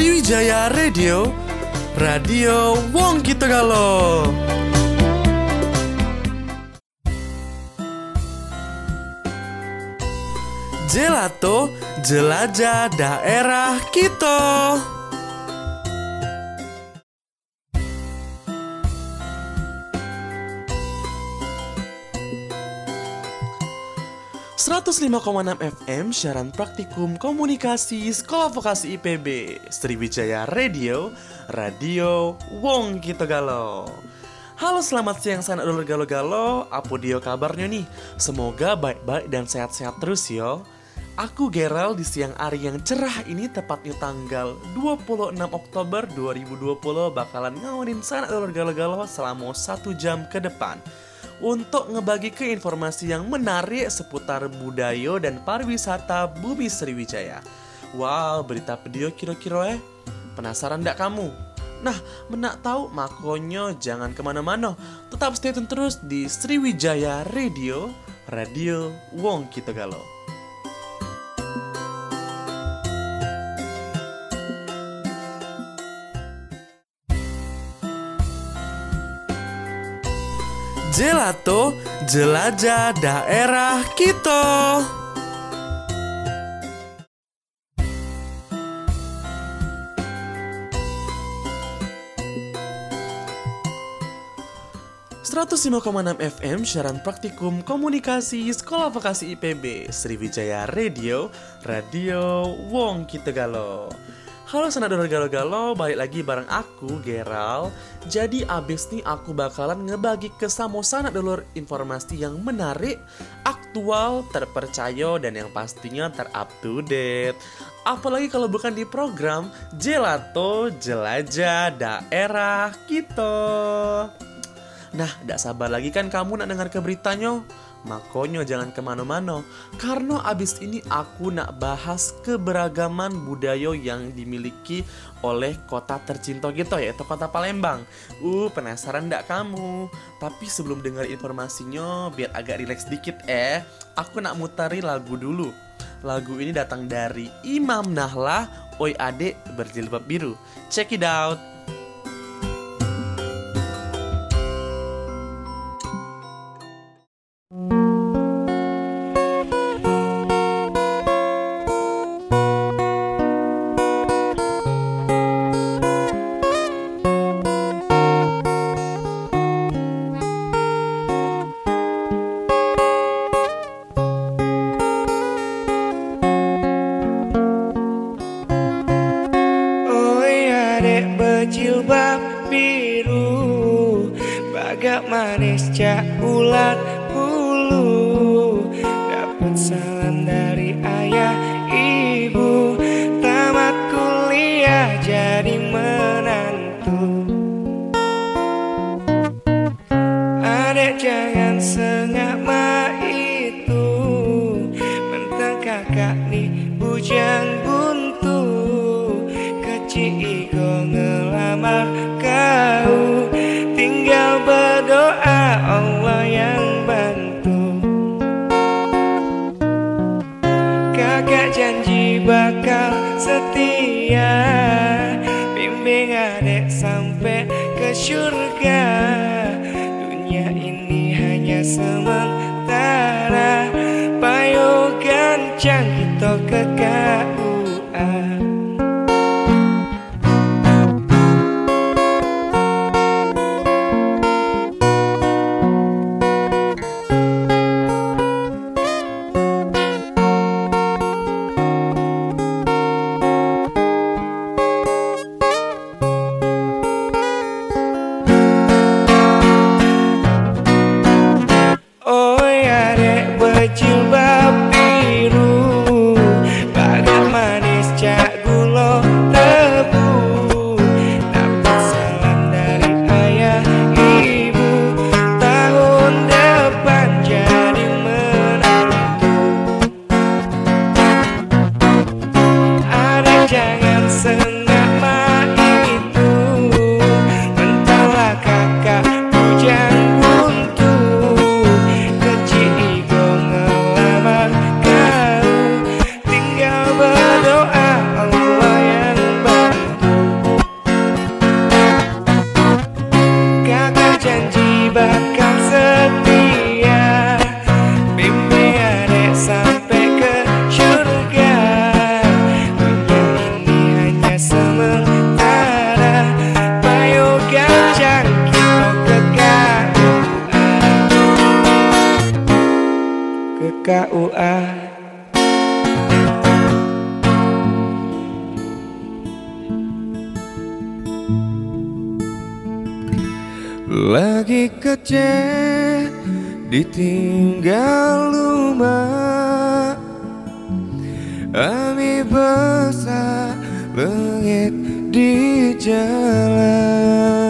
Sriwijaya Radio, Radio Wong Kitogalo. Gelato, jelajah daerah kita. ...105,6 FM siaran praktikum komunikasi Sekolah Vokasi IPB Sriwijaya Radio, Radio Wong Kita Galau Halo selamat siang sana dulur galo-galo. Apa dia kabarnya nih? Semoga baik-baik dan sehat-sehat terus yo. Aku Gerald di siang hari yang cerah ini tepatnya tanggal 26 Oktober 2020 bakalan ngawinin sana dulur galo-galo selama satu jam ke depan untuk ngebagi ke informasi yang menarik seputar budaya dan pariwisata bumi Sriwijaya. Wow, berita video kira-kira eh? Penasaran ndak kamu? Nah, menak tahu makonyo jangan ke mana-mana. Tetap stay tune terus di Sriwijaya Radio, Radio Wong Kita Galau. Gelato, jelajah daerah kita. ...105,6 FM siaran praktikum komunikasi Sekolah Vokasi IPB Sriwijaya Radio, Radio Wong Kita Galau Halo senador galau-galau, balik lagi bareng aku, Geral. Jadi abis nih aku bakalan ngebagi ke samo sanak dulur informasi yang menarik, aktual, terpercaya, dan yang pastinya terup to date. Apalagi kalau bukan di program Gelato Jelajah Daerah kita. Nah, tidak sabar lagi kan kamu nak dengar ke beritanya? Makonyo jangan ke mana-mana. Karena abis ini aku nak bahas keberagaman budaya yang dimiliki oleh kota tercinta kita yaitu kota Palembang. Uh penasaran ndak kamu? Tapi sebelum dengar informasinya biar agak rileks dikit eh Aku nak mutari lagu dulu. Lagu ini datang dari Imam Nahlah Oi adek berjilbab biru. Check it out Kak janji bakal setia. Bimbing adek sampai ke surga Dunia ini hanya sementara. Payung gancang itu kekal. Lagi kecil ditinggal rumah. Ami besar langit di jalan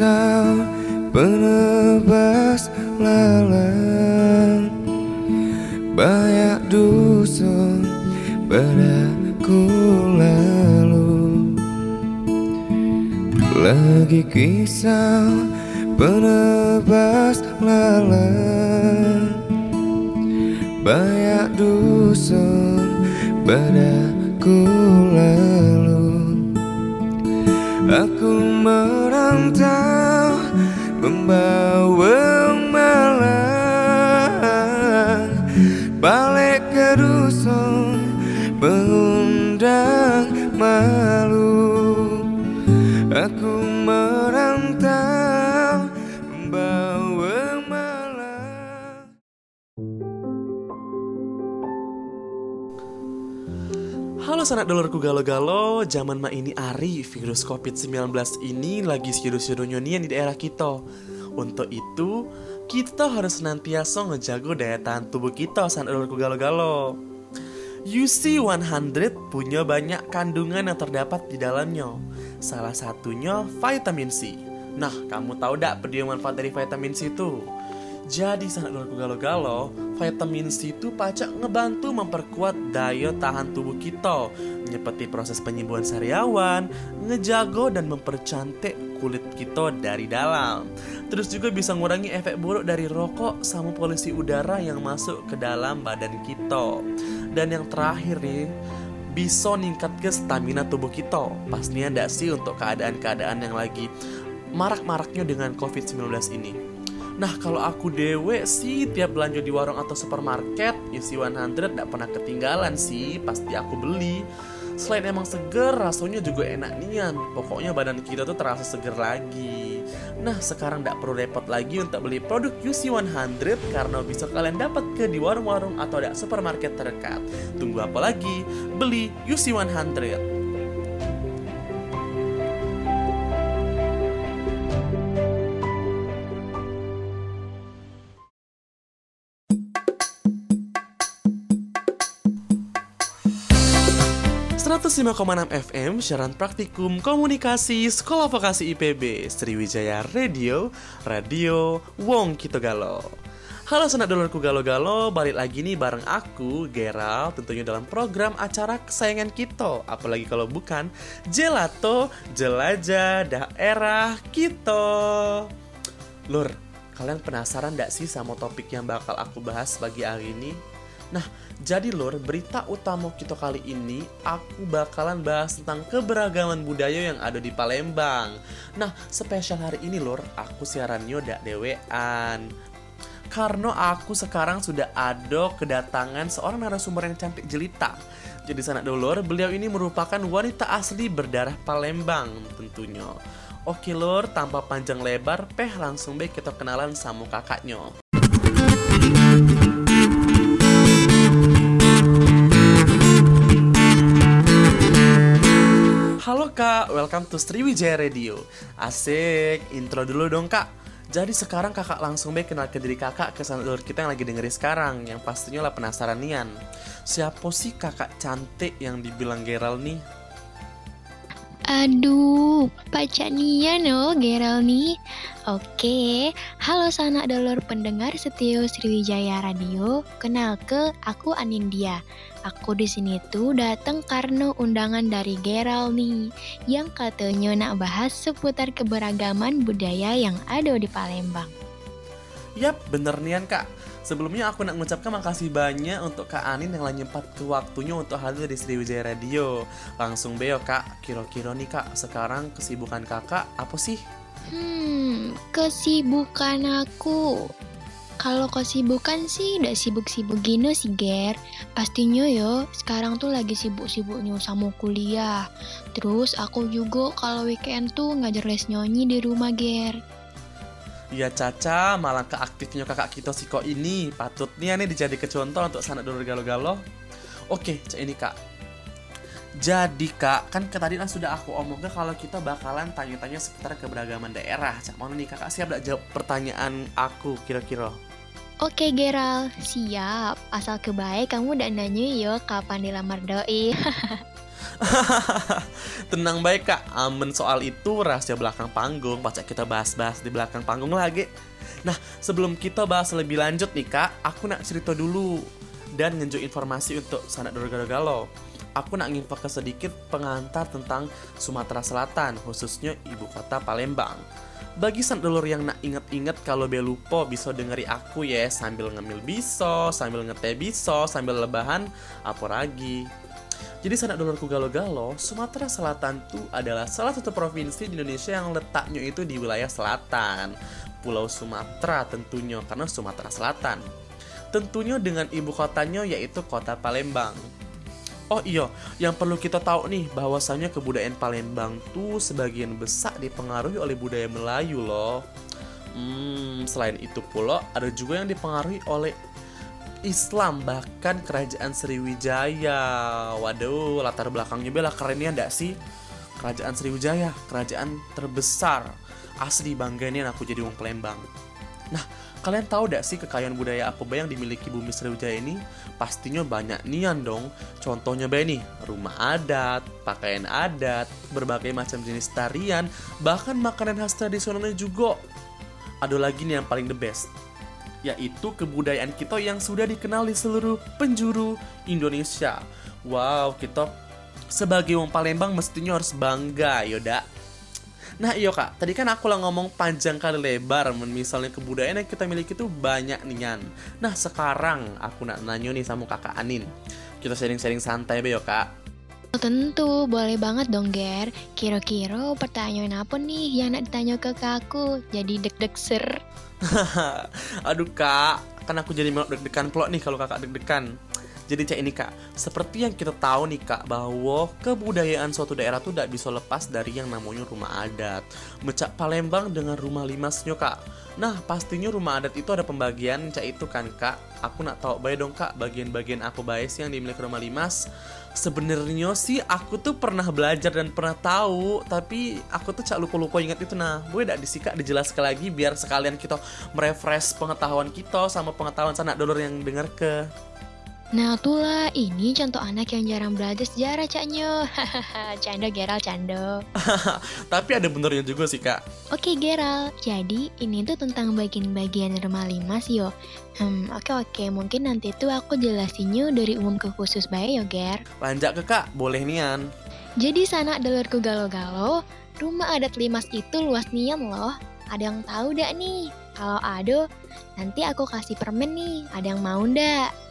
pisau penebas lalang. Banyak dusun padaku lalu. Lagi kisah penebas lalang. Banyak dusun padaku lalu. Aku merantau sanak dulurku galo-galo, zaman ma ini ari virus COVID-19 ini lagi seru-serunya nih di daerah kita. Untuk itu, kita harus senantiasa ngejago daya tahan tubuh kita sanak dulurku galo-galo. UC 100 punya banyak kandungan yang terdapat di dalamnya. Salah satunya vitamin C. Nah, kamu tahu dak pedih manfaat dari vitamin C itu? Jadi sanak dulurku galo-galo, vitamin C itu pacak ngebantu memperkuat daya tahan tubuh kita, seperti proses penyembuhan sariawan, ngejago dan mempercantik kulit kita dari dalam. Terus juga bisa ngurangi efek buruk dari rokok sama polusi udara yang masuk ke dalam badan kita. Dan yang terakhir nih, bisa ningkat ke stamina tubuh kita. Pastinya ndak sih untuk keadaan-keadaan yang lagi marak-maraknya dengan COVID-19 ini. Nah kalau aku dewe sih tiap belanja di warung atau supermarket isi 100 gak pernah ketinggalan sih pasti aku beli. Selain emang seger rasanya juga enak nian. Pokoknya badan kita tuh terasa seger lagi. Nah sekarang gak perlu repot lagi untuk beli produk UC100 Karena bisa kalian dapat ke di warung-warung atau ada supermarket terdekat. Tunggu apa lagi? Beli UC100 105,6 FM Siaran Praktikum Komunikasi Sekolah Vokasi IPB Sriwijaya Radio Radio Wong Kitogalo. Halo sanak dulurku galo-galo Balik lagi nih bareng aku Geral Tentunya dalam program acara kesayangan kita. Apalagi kalau bukan Gelato Jelajah Daerah Kita. Lur, kalian penasaran gak sih sama topik yang bakal aku bahas bagi hari ini? Nah, jadi lor, berita utama kita kali ini aku bakalan bahas tentang keberagaman budaya yang ada di Palembang. Nah, spesial hari ini lor, aku siarannya dak dewean. Karena aku sekarang sudah ada kedatangan seorang narasumber yang cantik jelita. Jadi sanak dulur, beliau ini merupakan wanita asli berdarah Palembang tentunya. Oke lor, tanpa panjang lebar, peh langsung baik kita kenalan sama kakaknya. Welcome to Sriwijaya Radio Asik, intro dulu dong kak Jadi sekarang kakak langsung baik kenal ke diri kakak ke saudara kita yang lagi dengerin sekarang Yang pastinya lah penasaran nian Siapa sih kakak cantik yang dibilang Geral nih? Aduh, Pak Nian oh Geral nih. Oke, halo sanak dulur pendengar setia Sriwijaya Radio. Kenal ke aku Anindya. Aku di sini tuh datang karena undangan dari Geral nih, yang katanya nak bahas seputar keberagaman budaya yang ada di Palembang. Yap, bener nian kak Sebelumnya aku nak mengucapkan makasih banyak untuk Kak Anin yang nyempat ke waktunya untuk hadir di Sriwijaya Radio. Langsung beo Kak, kira-kira nih Kak, sekarang kesibukan Kakak apa sih? Hmm, kesibukan aku. Kalau kesibukan sih udah sibuk-sibuk gini sih Ger Pastinya yo sekarang tuh lagi sibuk-sibuknya sama kuliah Terus aku juga kalau weekend tuh ngajar les nyanyi di rumah Ger Ya Caca, malah keaktifnya kakak kita si kok ini patutnya nih dijadi contoh untuk sanak dulur galo-galo. Oke, cak ini kak. Jadi kak, kan tadi kan sudah aku omongin kalau kita bakalan tanya-tanya seputar keberagaman daerah. Cak mana nih kakak siap gak jawab pertanyaan aku kira-kira? Oke Geral, siap. Asal kebaik kamu udah nanya yo kapan dilamar doi. Tenang baik kak, aman soal itu rahasia belakang panggung. Pacak kita bahas-bahas di belakang panggung lagi. Nah sebelum kita bahas lebih lanjut nih kak Aku nak cerita dulu Dan ngejuk informasi untuk sanak doro galo Aku nak nginfo ke sedikit pengantar tentang Sumatera Selatan Khususnya ibu kota Palembang bagi dulur yang nak inget-inget kalau belupo bisa dengeri aku ya sambil ngemil biso, sambil ngeteh biso, sambil lebahan apa lagi. Jadi sanak dulurku galo-galo, Sumatera Selatan tuh adalah salah satu provinsi di Indonesia yang letaknya itu di wilayah selatan. Pulau Sumatera tentunya karena Sumatera Selatan. Tentunya dengan ibu kotanya yaitu kota Palembang. Oh iya, yang perlu kita tahu nih bahwasanya kebudayaan Palembang tuh sebagian besar dipengaruhi oleh budaya Melayu loh. Hmm, selain itu pula ada juga yang dipengaruhi oleh Islam bahkan kerajaan Sriwijaya. Waduh latar belakangnya bela kerennya ndak sih? Kerajaan Sriwijaya kerajaan terbesar. Asli bangga nih aku jadi wong Palembang. Nah kalian tahu gak sih kekayaan budaya apa yang dimiliki bumi Sriwijaya ini pastinya banyak nian dong contohnya be nih rumah adat pakaian adat berbagai macam jenis tarian bahkan makanan khas tradisionalnya juga ada lagi nih yang paling the best yaitu kebudayaan kita yang sudah dikenal di seluruh penjuru Indonesia. Wow, kita sebagai wong Palembang mestinya harus bangga, yoda. Nah iya kak, tadi kan aku lah ngomong panjang kali lebar Misalnya kebudayaan yang kita miliki itu banyak nian Nah sekarang aku nak nanya nih sama kakak Anin. Kita sharing-sharing santai be yo kak. Oh, tentu, boleh banget dong Ger. Kira-kira pertanyaan apa nih yang nak ditanya ke aku? Jadi deg-deg ser. Aduh kak, kan aku jadi deg-degan plot nih kalau kakak deg-degan. Jadi cek ini kak, seperti yang kita tahu nih kak bahwa kebudayaan suatu daerah tuh tidak bisa lepas dari yang namanya rumah adat. Mecak Palembang dengan rumah limasnya kak. Nah pastinya rumah adat itu ada pembagian cak itu kan kak. Aku nak tahu baik dong kak bagian-bagian apa baik sih yang dimiliki rumah limas. Sebenarnya sih aku tuh pernah belajar dan pernah tahu, tapi aku tuh cak lupa-lupa ingat itu. Nah, gue tidak disikap dijelaskan lagi biar sekalian kita merefresh pengetahuan kita sama pengetahuan sanak dulur yang dengar ke. Nah itulah, ini contoh anak yang jarang belajar sejarah caknya Canda Geral, canda Tapi ada benernya juga sih kak. Oke Geral, jadi ini tuh tentang bagian-bagian rumah limas yo. Hmm, oke oke, mungkin nanti tuh aku jelasinnya dari umum ke khusus baik yo Ger. Lanjak ke kak, boleh nian. Jadi sana dulurku galo-galo, rumah adat limas itu luas nian loh. Ada yang tahu dak nih? Kalau ada, nanti aku kasih permen nih, ada yang mau ndak?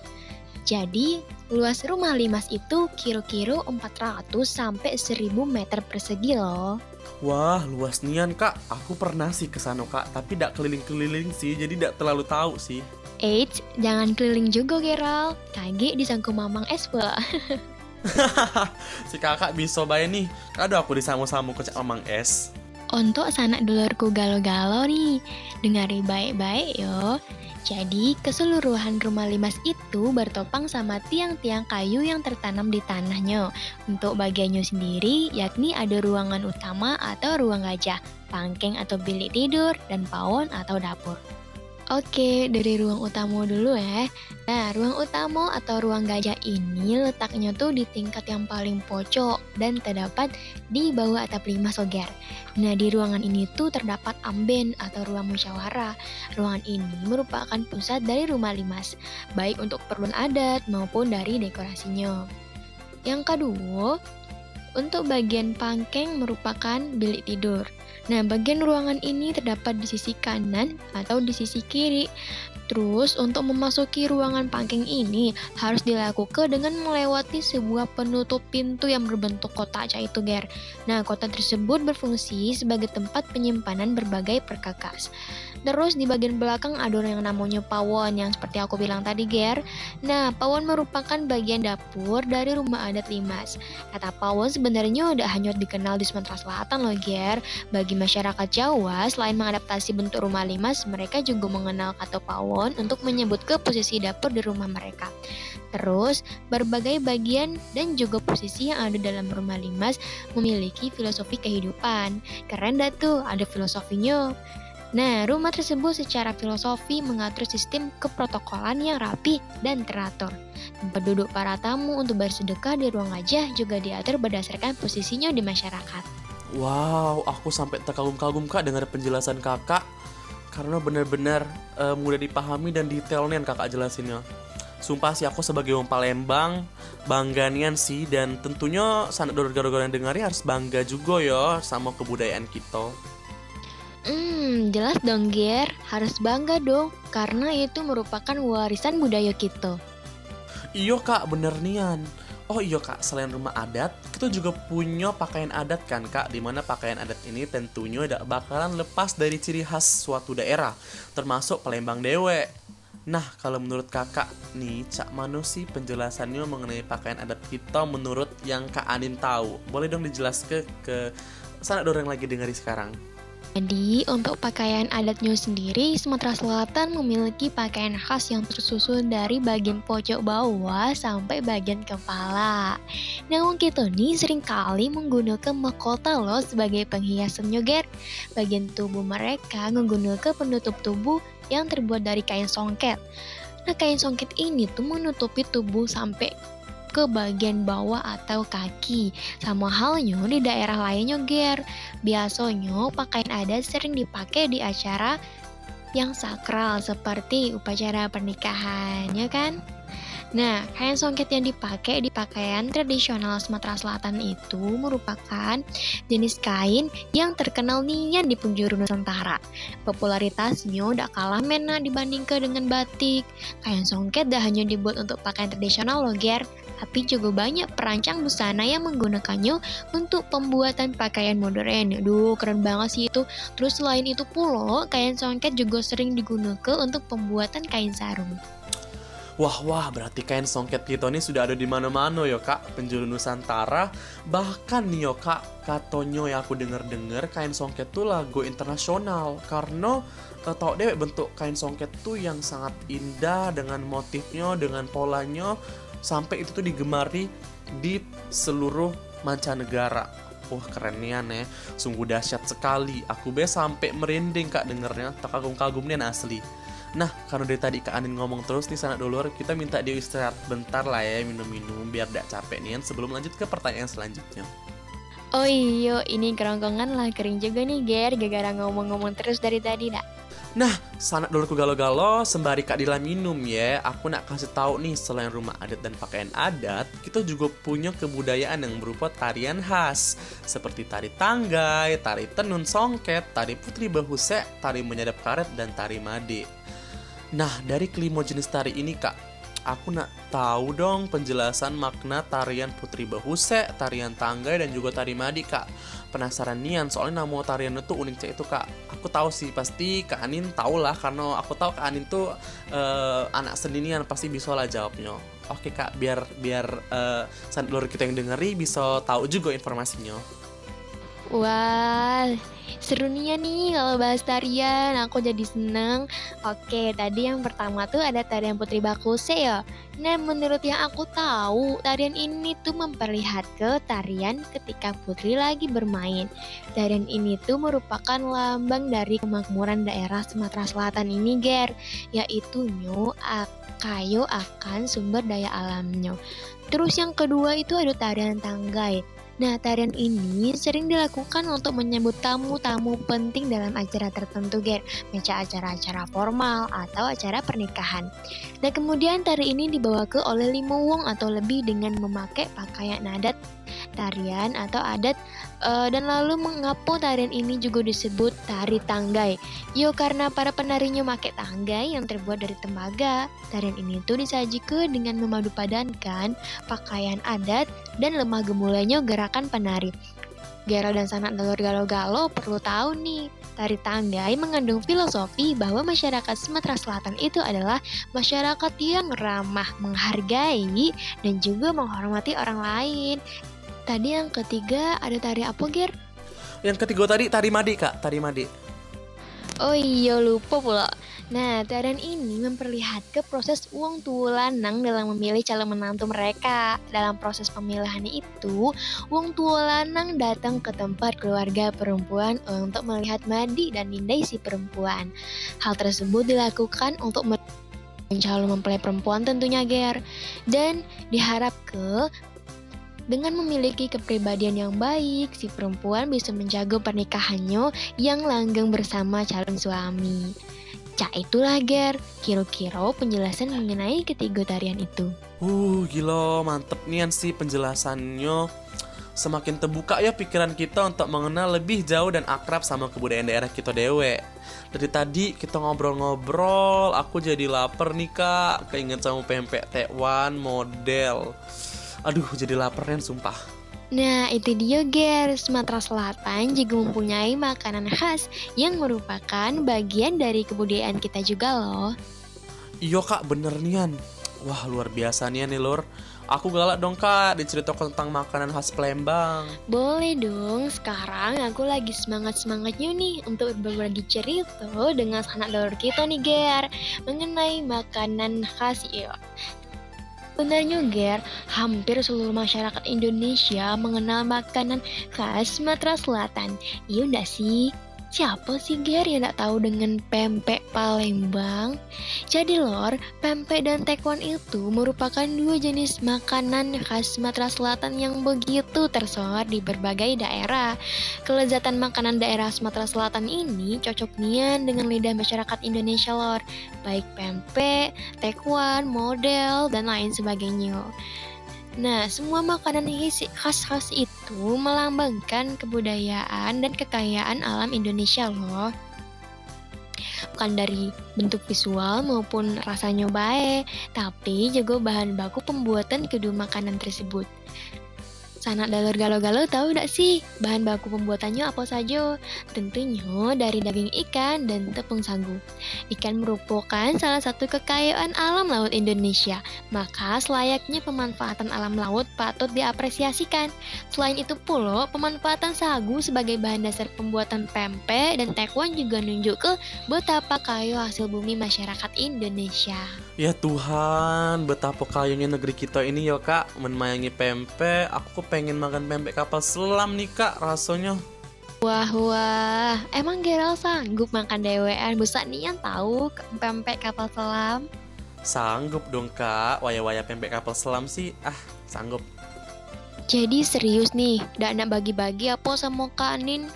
Jadi, luas rumah Limas itu kira-kira 400 sampai 1000 meter persegi loh. Wah, luas nian kak. Aku pernah sih ke sana kak, tapi tidak keliling-keliling sih, jadi tidak terlalu tahu sih. Eits, jangan keliling juga Geral. Kage disangku mamang es si kakak bisa bayar nih. Kado aku disamu-samu ke mamang es. Untuk sanak dulurku galo-galo nih, dengari baik-baik yo. Jadi, keseluruhan rumah limas itu bertopang sama tiang-tiang kayu yang tertanam di tanahnya. Untuk bagiannya sendiri, yakni ada ruangan utama atau ruang gajah, pangkeng atau bilik tidur, dan pawon atau dapur. Oke, dari ruang utama dulu ya. Nah, ruang utama atau ruang gajah ini letaknya tuh di tingkat yang paling pojok dan terdapat di bawah atap lima soger. Nah, di ruangan ini tuh terdapat amben atau ruang musyawarah. Ruangan ini merupakan pusat dari rumah limas, baik untuk keperluan adat maupun dari dekorasinya. Yang kedua, untuk bagian pangkeng merupakan bilik tidur. Nah, bagian ruangan ini terdapat di sisi kanan atau di sisi kiri. Terus, untuk memasuki ruangan pangking ini harus dilakukan dengan melewati sebuah penutup pintu yang berbentuk kotak itu, Ger. Nah, kotak tersebut berfungsi sebagai tempat penyimpanan berbagai perkakas. Terus di bagian belakang ada yang namanya pawon yang seperti aku bilang tadi Ger. Nah pawon merupakan bagian dapur dari rumah adat Limas. Kata pawon sebenarnya udah hanya dikenal di Sumatera Selatan loh Ger. Bagi masyarakat Jawa selain mengadaptasi bentuk rumah Limas, mereka juga mengenal kata pawon untuk menyebut ke posisi dapur di rumah mereka. Terus, berbagai bagian dan juga posisi yang ada dalam rumah limas memiliki filosofi kehidupan. Keren dah tuh, ada filosofinya. Nah, rumah tersebut secara filosofi mengatur sistem keprotokolan yang rapi dan teratur. Tempat duduk para tamu untuk bersedekah di ruang gajah juga diatur berdasarkan posisinya di masyarakat. Wow, aku sampai terkagum-kagum kak dengar penjelasan kakak karena benar-benar uh, mudah dipahami dan detailnya yang kakak jelasinnya. Sumpah sih aku sebagai orang Palembang bangga nian sih dan tentunya sanak dorong yang dengar harus bangga juga ya sama kebudayaan kita. Hmm, jelas dong Ger, harus bangga dong, karena itu merupakan warisan budaya kita. Iyo kak, bener nian. Oh iya kak, selain rumah adat, kita juga punya pakaian adat kan kak, di mana pakaian adat ini tentunya tidak bakalan lepas dari ciri khas suatu daerah, termasuk Palembang Dewe. Nah, kalau menurut kakak nih, Cak Mano sih penjelasannya mengenai pakaian adat kita menurut yang Kak Anin tahu. Boleh dong dijelaskan ke sana dorong lagi dengari sekarang. Jadi, untuk pakaian adatnya sendiri, Sumatera Selatan memiliki pakaian khas yang tersusun dari bagian pojok bawah sampai bagian kepala. Namun kita nih sering kali menggunakan mahkota loh sebagai penghiasan nyoger. Bagian tubuh mereka menggunakan penutup tubuh yang terbuat dari kain songket. Nah, kain songket ini tuh menutupi tubuh sampai ke bagian bawah atau kaki. Sama halnya di daerah lainnya, Ger. Biasanya pakaian adat sering dipakai di acara yang sakral seperti upacara pernikahan, ya kan? Nah, kain songket yang dipakai di pakaian tradisional Sumatera Selatan itu merupakan jenis kain yang terkenal nian di penjuru Nusantara. Popularitasnya tidak kalah mena dibandingkan dengan batik. Kain songket dah hanya dibuat untuk pakaian tradisional loh, Ger tapi juga banyak perancang busana yang menggunakannya untuk pembuatan pakaian modern. Aduh, keren banget sih itu. Terus selain itu pula, kain songket juga sering digunakan untuk pembuatan kain sarung. Wah wah berarti kain songket kita ini sudah ada di mana-mana ya kak penjuru Nusantara bahkan nih ya kak katonyo yang aku denger dengar kain songket tuh lagu internasional karena uh, tau deh bentuk kain songket tuh yang sangat indah dengan motifnya dengan polanya sampai itu tuh digemari di seluruh mancanegara Wah keren nih ya, sungguh dahsyat sekali. Aku be sampai merinding kak dengernya, tak kagum-kagum nih asli. Nah, karena dari tadi Kak Anin ngomong terus nih sana dulu, kita minta dia istirahat bentar lah ya minum-minum biar gak capek nih sebelum lanjut ke pertanyaan selanjutnya. Oh iya, ini kerongkongan lah kering juga nih Ger, gara-gara ngomong-ngomong terus dari tadi dak. Nah, sanak dulu galo-galo sembari Kak Dila minum ya. Aku nak kasih tahu nih selain rumah adat dan pakaian adat, kita juga punya kebudayaan yang berupa tarian khas seperti tari tanggai, tari tenun songket, tari putri bahuse, tari menyadap karet dan tari made. Nah, dari kelima jenis tari ini, Kak, aku nak tahu dong penjelasan makna tarian Putri Bahuse, tarian Tanggai, dan juga tari Madi, Kak. Penasaran nian, soalnya nama tarian itu unik cek itu, Kak. Aku tahu sih, pasti Kak Anin tahu lah, karena aku tahu Kak Anin tuh uh, anak sendirian, pasti bisa lah jawabnya. Oke, Kak, biar biar uh, kita yang dengeri bisa tahu juga informasinya. Wah, seru nih ya nih kalau bahas tarian, aku jadi seneng. Oke, tadi yang pertama tuh ada tarian Putri Bakuse ya. Nah, menurut yang aku tahu, tarian ini tuh memperlihatkan tarian ketika Putri lagi bermain. Tarian ini tuh merupakan lambang dari kemakmuran daerah Sumatera Selatan ini, Ger, yaitu nyo kayo akan sumber daya alamnya. Terus yang kedua itu ada tarian tanggai. Nah, tarian ini sering dilakukan untuk menyambut tamu-tamu penting dalam acara tertentu, Ger. Meca acara-acara formal atau acara pernikahan. Dan kemudian tari ini dibawa ke oleh lima wong atau lebih dengan memakai pakaian adat tarian atau adat uh, dan lalu mengapa tarian ini juga disebut tari tanggai? Yo karena para penarinya pakai tanggai yang terbuat dari tembaga. Tarian ini tuh disajikan dengan memadu padankan pakaian adat dan lemah gemulainya gerakan penari. Gero dan sanak dalur galo-galo perlu tahu nih, tari tanggai mengandung filosofi bahwa masyarakat Sumatera Selatan itu adalah masyarakat yang ramah, menghargai, dan juga menghormati orang lain. Tadi yang ketiga ada tari apa, Ger? Yang ketiga tadi tari madi, Kak. Tari madi. Oh iya, lupa pula. Nah, tarian ini memperlihatkan proses uang tua lanang dalam memilih calon menantu mereka. Dalam proses pemilihan itu, uang tua lanang datang ke tempat keluarga perempuan untuk melihat madi dan nindai si perempuan. Hal tersebut dilakukan untuk calon mempelai perempuan tentunya Ger dan diharap ke dengan memiliki kepribadian yang baik, si perempuan bisa menjaga pernikahannya yang langgeng bersama calon suami. Cak itulah Ger, kira-kira penjelasan mengenai ketiga tarian itu. Uh, gila, mantep nih sih penjelasannya. Semakin terbuka ya pikiran kita untuk mengenal lebih jauh dan akrab sama kebudayaan daerah kita dewe. Dari tadi kita ngobrol-ngobrol, aku jadi lapar nih kak, keinget sama pempek tekwan model. Aduh, jadi lapar kan sumpah. Nah, itu dia Ger. Sumatera Selatan juga mempunyai makanan khas yang merupakan bagian dari kebudayaan kita juga loh. Iya kak, bener nian. Wah, luar biasa nih nih lor. Aku galak dong kak, diceritakan tentang makanan khas Palembang. Boleh dong, sekarang aku lagi semangat-semangatnya nih untuk berbagi cerita dengan anak dolor kita nih Ger mengenai makanan khas ya. Sebenarnya Ger, hampir seluruh masyarakat Indonesia mengenal makanan khas Sumatera Selatan. Iya enggak sih? Siapa sih Ger yang gak tahu dengan pempek Palembang? Jadi lor, pempek dan tekwan itu merupakan dua jenis makanan khas Sumatera Selatan yang begitu tersohor di berbagai daerah. Kelezatan makanan daerah Sumatera Selatan ini cocok nian dengan lidah masyarakat Indonesia lor, baik pempek, tekwan, model, dan lain sebagainya. Nah, semua makanan khas-khas itu melambangkan kebudayaan dan kekayaan alam Indonesia loh. Bukan dari bentuk visual maupun rasanya baik, tapi juga bahan baku pembuatan kedua makanan tersebut. Sanak dalur galau-galau tahu tidak sih bahan baku pembuatannya apa saja? Tentunya dari daging ikan dan tepung sagu. Ikan merupakan salah satu kekayaan alam laut Indonesia, maka selayaknya pemanfaatan alam laut patut diapresiasikan. Selain itu pula, pemanfaatan sagu sebagai bahan dasar pembuatan pempek dan tekwan juga nunjuk ke betapa kaya hasil bumi masyarakat Indonesia. Ya Tuhan, betapa kayanya negeri kita ini ya kak. Menmayangi pempek, aku pengen makan pempek kapal selam nih kak rasanya. Wah wah, emang Gerald sanggup makan dewean? Busa nian tahu pempek kapal selam? Sanggup dong kak, waya-waya pempek kapal selam sih, ah sanggup. Jadi serius nih, gak nak bagi-bagi apa sama Kak Anin?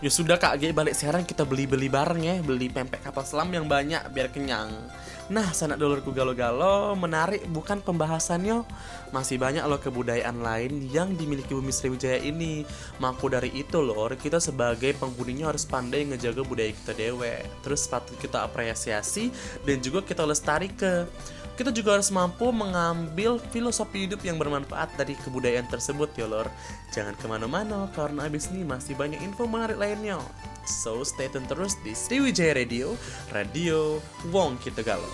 Ya sudah kak, balik sekarang kita beli-beli bareng ya Beli pempek kapal selam yang banyak biar kenyang Nah, sanak dulurku galo-galo, menarik bukan pembahasannya. Masih banyak loh kebudayaan lain yang dimiliki bumi Sriwijaya ini. Maku dari itu loh, kita sebagai penghuninya harus pandai ngejaga budaya kita dewe. Terus patut kita apresiasi dan juga kita lestari ke kita juga harus mampu mengambil filosofi hidup yang bermanfaat dari kebudayaan tersebut ya lor. Jangan ke mana-mana karena abis ini masih banyak info menarik lainnya. So stay tune terus di Sriwijaya Radio, Radio Wong Kita Galau.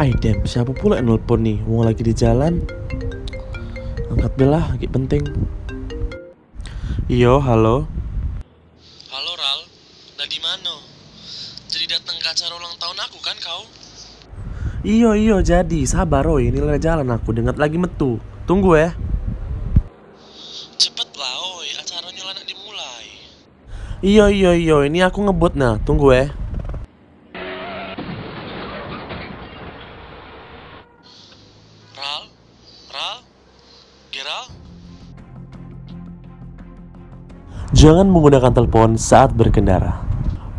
Ay damn, siapa pula yang nelpon nih? Mau lagi di jalan? Angkat belah, lagi penting. Iyo, halo. Halo Ral, di mana? Jadi datang ke acara ulang tahun aku kan kau? Iyo, iyo, jadi sabar Roy, ini lagi jalan aku, dengar lagi metu. Tunggu ya. Cepet lah oi, acaranya lah nak dimulai. Iyo, iyo, iyo, ini aku ngebut nah, tunggu ya. Jangan menggunakan telepon saat berkendara.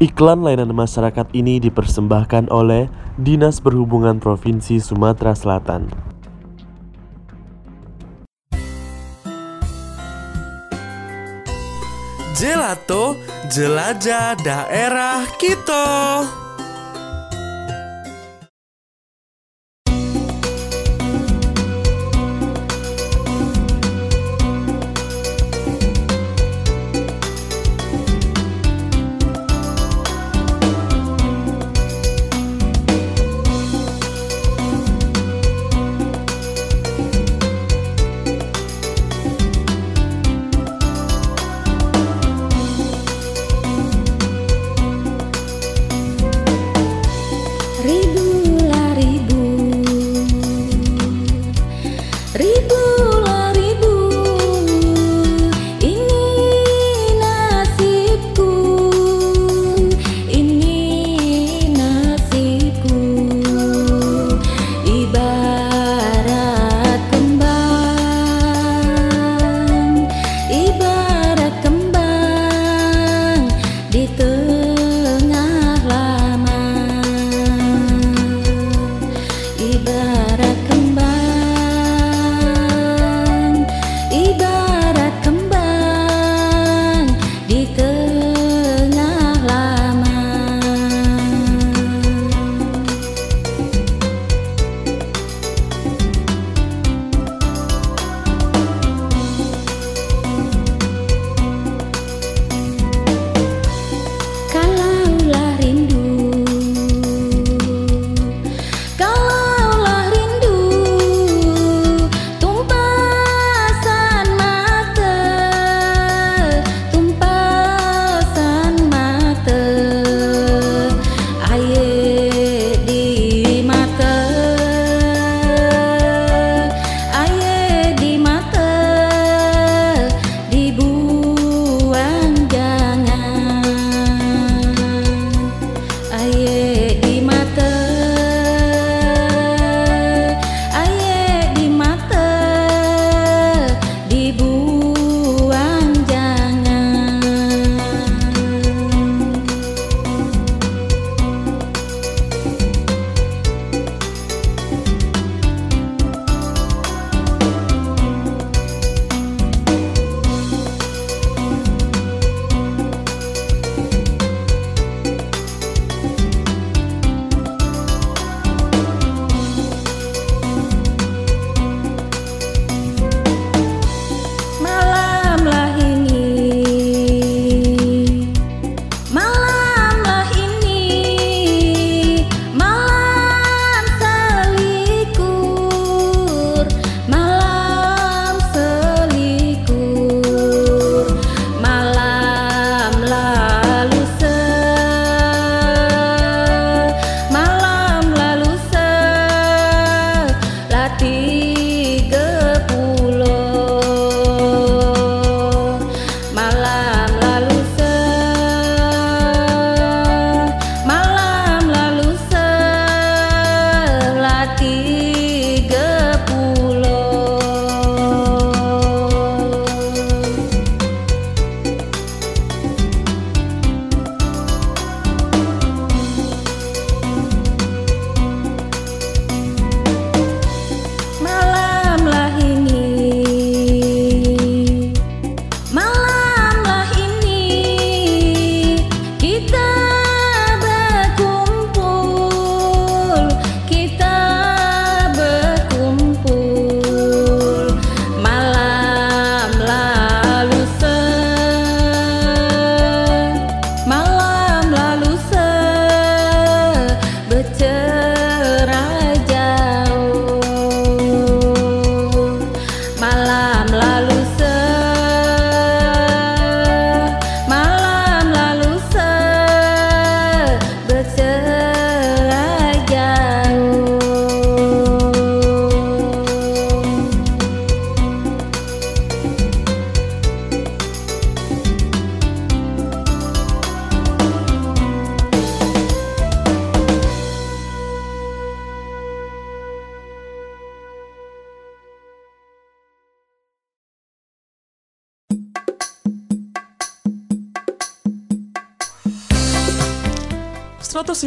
Iklan layanan masyarakat ini dipersembahkan oleh Dinas Perhubungan Provinsi Sumatera Selatan. Gelato, jelajah daerah kita.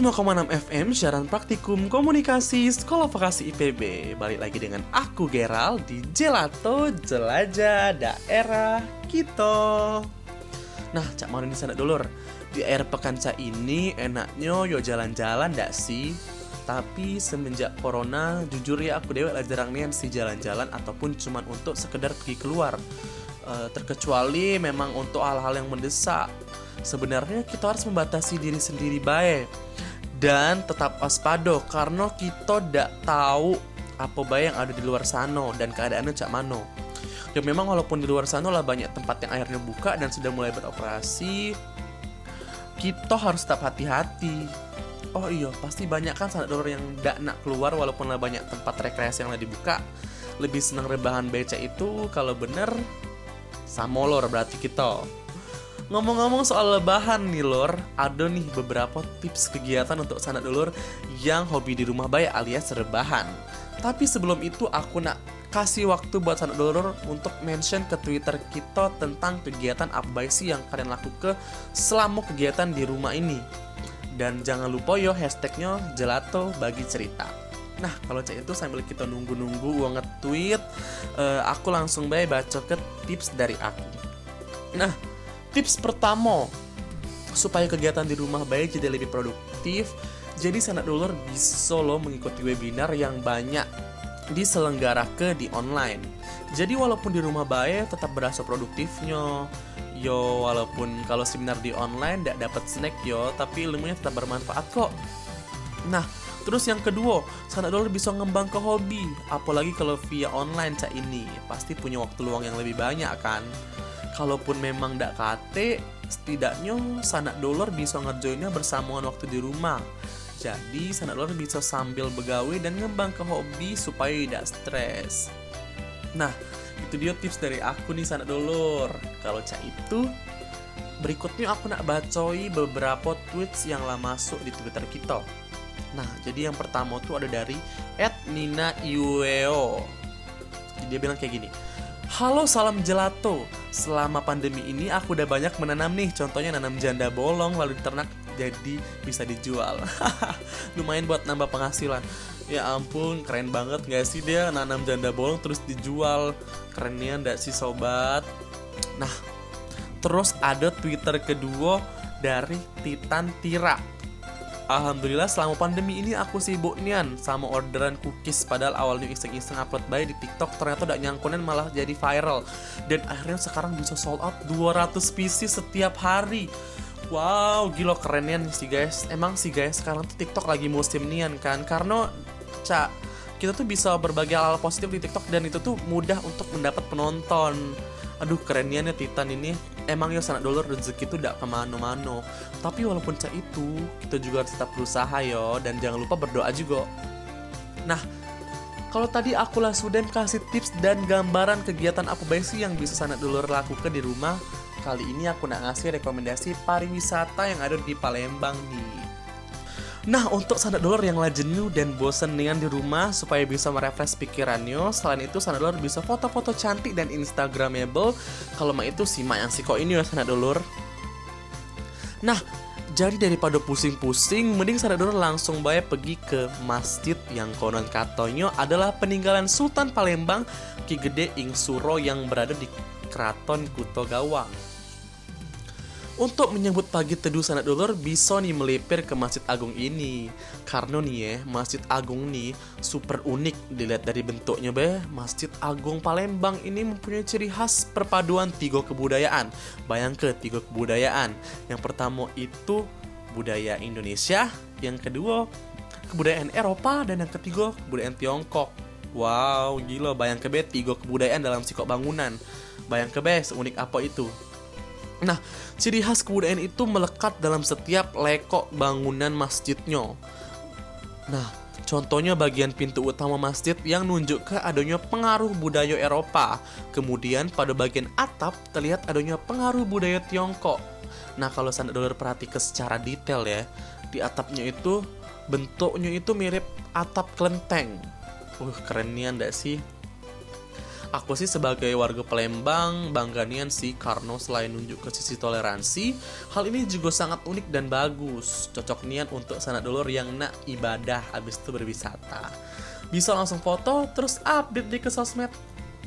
105,6 FM siaran praktikum komunikasi Sekolah Vokasi IPB Balik lagi dengan aku Geral di Gelato Jelajah Daerah Kito Nah, Cak mau ini sana dulur. Di air pekan Cak ini enaknya yo jalan-jalan ndak sih? Tapi semenjak corona, jujur ya aku dewa lah jarang nih sih jalan-jalan ataupun cuman untuk sekedar pergi keluar. Eh, Terkecuali memang untuk hal-hal yang mendesak. Sebenarnya kita harus membatasi diri sendiri baik dan tetap waspada karena kita tidak tahu apa baik yang ada di luar sana dan keadaannya cak mano. Ya memang walaupun di luar sana lah banyak tempat yang akhirnya buka dan sudah mulai beroperasi, kita harus tetap hati-hati. Oh iya, pasti banyak kan sanak dolor yang tidak nak keluar walaupun lah banyak tempat rekreasi yang lagi dibuka. Lebih senang rebahan beca itu kalau bener sama lor berarti kita. Ngomong-ngomong soal lebahan nih lor, ada nih beberapa tips kegiatan untuk sanak dulur yang hobi di rumah baik alias rebahan. Tapi sebelum itu aku nak kasih waktu buat sanak dulur untuk mention ke Twitter kita tentang kegiatan apa sih yang kalian lakukan selama kegiatan di rumah ini. Dan jangan lupa yo hashtagnya gelato bagi cerita. Nah, kalau cek itu sambil kita nunggu-nunggu uang nge-tweet, eh, aku langsung baik baca ke tips dari aku. Nah, tips pertama supaya kegiatan di rumah baik jadi lebih produktif, jadi sanak dulur bisa lo mengikuti webinar yang banyak diselenggarakan di online. Jadi walaupun di rumah baik tetap berasa produktifnya. Yo, walaupun kalau seminar di online tidak dapat snack yo, tapi ilmunya tetap bermanfaat kok. Nah, terus yang kedua, sanak dulur bisa ngembang ke hobi, apalagi kalau via online cak ini, pasti punya waktu luang yang lebih banyak kan. Kalaupun memang ndak kate, setidaknya sanak dollar bisa ngerjainnya bersamaan waktu di rumah. Jadi sanak dollar bisa sambil begawe dan ngembang ke hobi supaya tidak stres. Nah, itu dia tips dari aku nih sanak dollar. Kalau cak itu, berikutnya aku nak bacoi beberapa tweets yang lah masuk di Twitter kita. Nah, jadi yang pertama tuh ada dari @nina_iweo. Jadi dia bilang kayak gini. Halo salam gelato. Selama pandemi ini aku udah banyak menanam nih. Contohnya nanam janda bolong lalu diternak jadi bisa dijual. Lumayan buat nambah penghasilan. Ya ampun keren banget gak sih dia nanam janda bolong terus dijual? Kerennya ndak sih sobat? Nah terus ada twitter kedua dari Titan Tira Alhamdulillah selama pandemi ini aku sibuk nian sama orderan cookies padahal awalnya iseng-iseng upload bayi di TikTok ternyata udah nyangkunin malah jadi viral dan akhirnya sekarang bisa sold out 200 pieces setiap hari. Wow, gila kerennya nih sih guys. Emang sih guys sekarang tuh TikTok lagi musim nian kan karena cak kita tuh bisa berbagi hal, -hal positif di TikTok dan itu tuh mudah untuk mendapat penonton. Aduh kerennya nih Titan ini. Emang ya sanak dolar rezeki itu tidak ke mana-mana Tapi walaupun cak itu Kita juga harus tetap berusaha yo. Dan jangan lupa berdoa juga. Nah kalau tadi aku sudah kasih tips dan gambaran kegiatan apa baik sih yang bisa sanak dulur lakukan di rumah Kali ini aku nak ngasih rekomendasi pariwisata yang ada di Palembang nih Nah, untuk sanak dolar yang jenuh dan bosen dengan di rumah supaya bisa merefresh pikirannya, selain itu sanak dolar bisa foto-foto cantik dan instagramable. Kalau mah itu simak yang siko ini ya sanak dolar. Nah, jadi daripada pusing-pusing, mending dolar langsung baik pergi ke masjid yang konon katanya adalah peninggalan Sultan Palembang Ki Gede Ing Suro yang berada di Keraton Kuto Gawang. Untuk menyambut pagi teduh sanak dulur bisa nih melipir ke Masjid Agung ini. Karena nih ya, Masjid Agung nih super unik. Dilihat dari bentuknya be. Masjid Agung Palembang ini mempunyai ciri khas perpaduan tiga kebudayaan. Bayangke tiga kebudayaan. Yang pertama itu budaya Indonesia Yang kedua kebudayaan Eropa Dan yang ketiga kebudayaan Tiongkok. Wow, gila. Bayang be tiga kebudayaan dalam sikok bangunan. Bayang be seunik apa itu Nah, ciri khas kebudayaan itu melekat dalam setiap lekok bangunan masjidnya. Nah, contohnya bagian pintu utama masjid yang nunjuk ke adanya pengaruh budaya Eropa. Kemudian pada bagian atap terlihat adanya pengaruh budaya Tiongkok. Nah, kalau Sanda Dollar perhatikan secara detail ya, di atapnya itu bentuknya itu mirip atap kelenteng. Uh, kerennya ndak sih? Aku sih sebagai warga Palembang bangga nian sih karena selain nunjuk ke sisi toleransi, hal ini juga sangat unik dan bagus. Cocok nian untuk sanak dulur yang nak ibadah habis itu berwisata. Bisa langsung foto terus update di ke sosmed.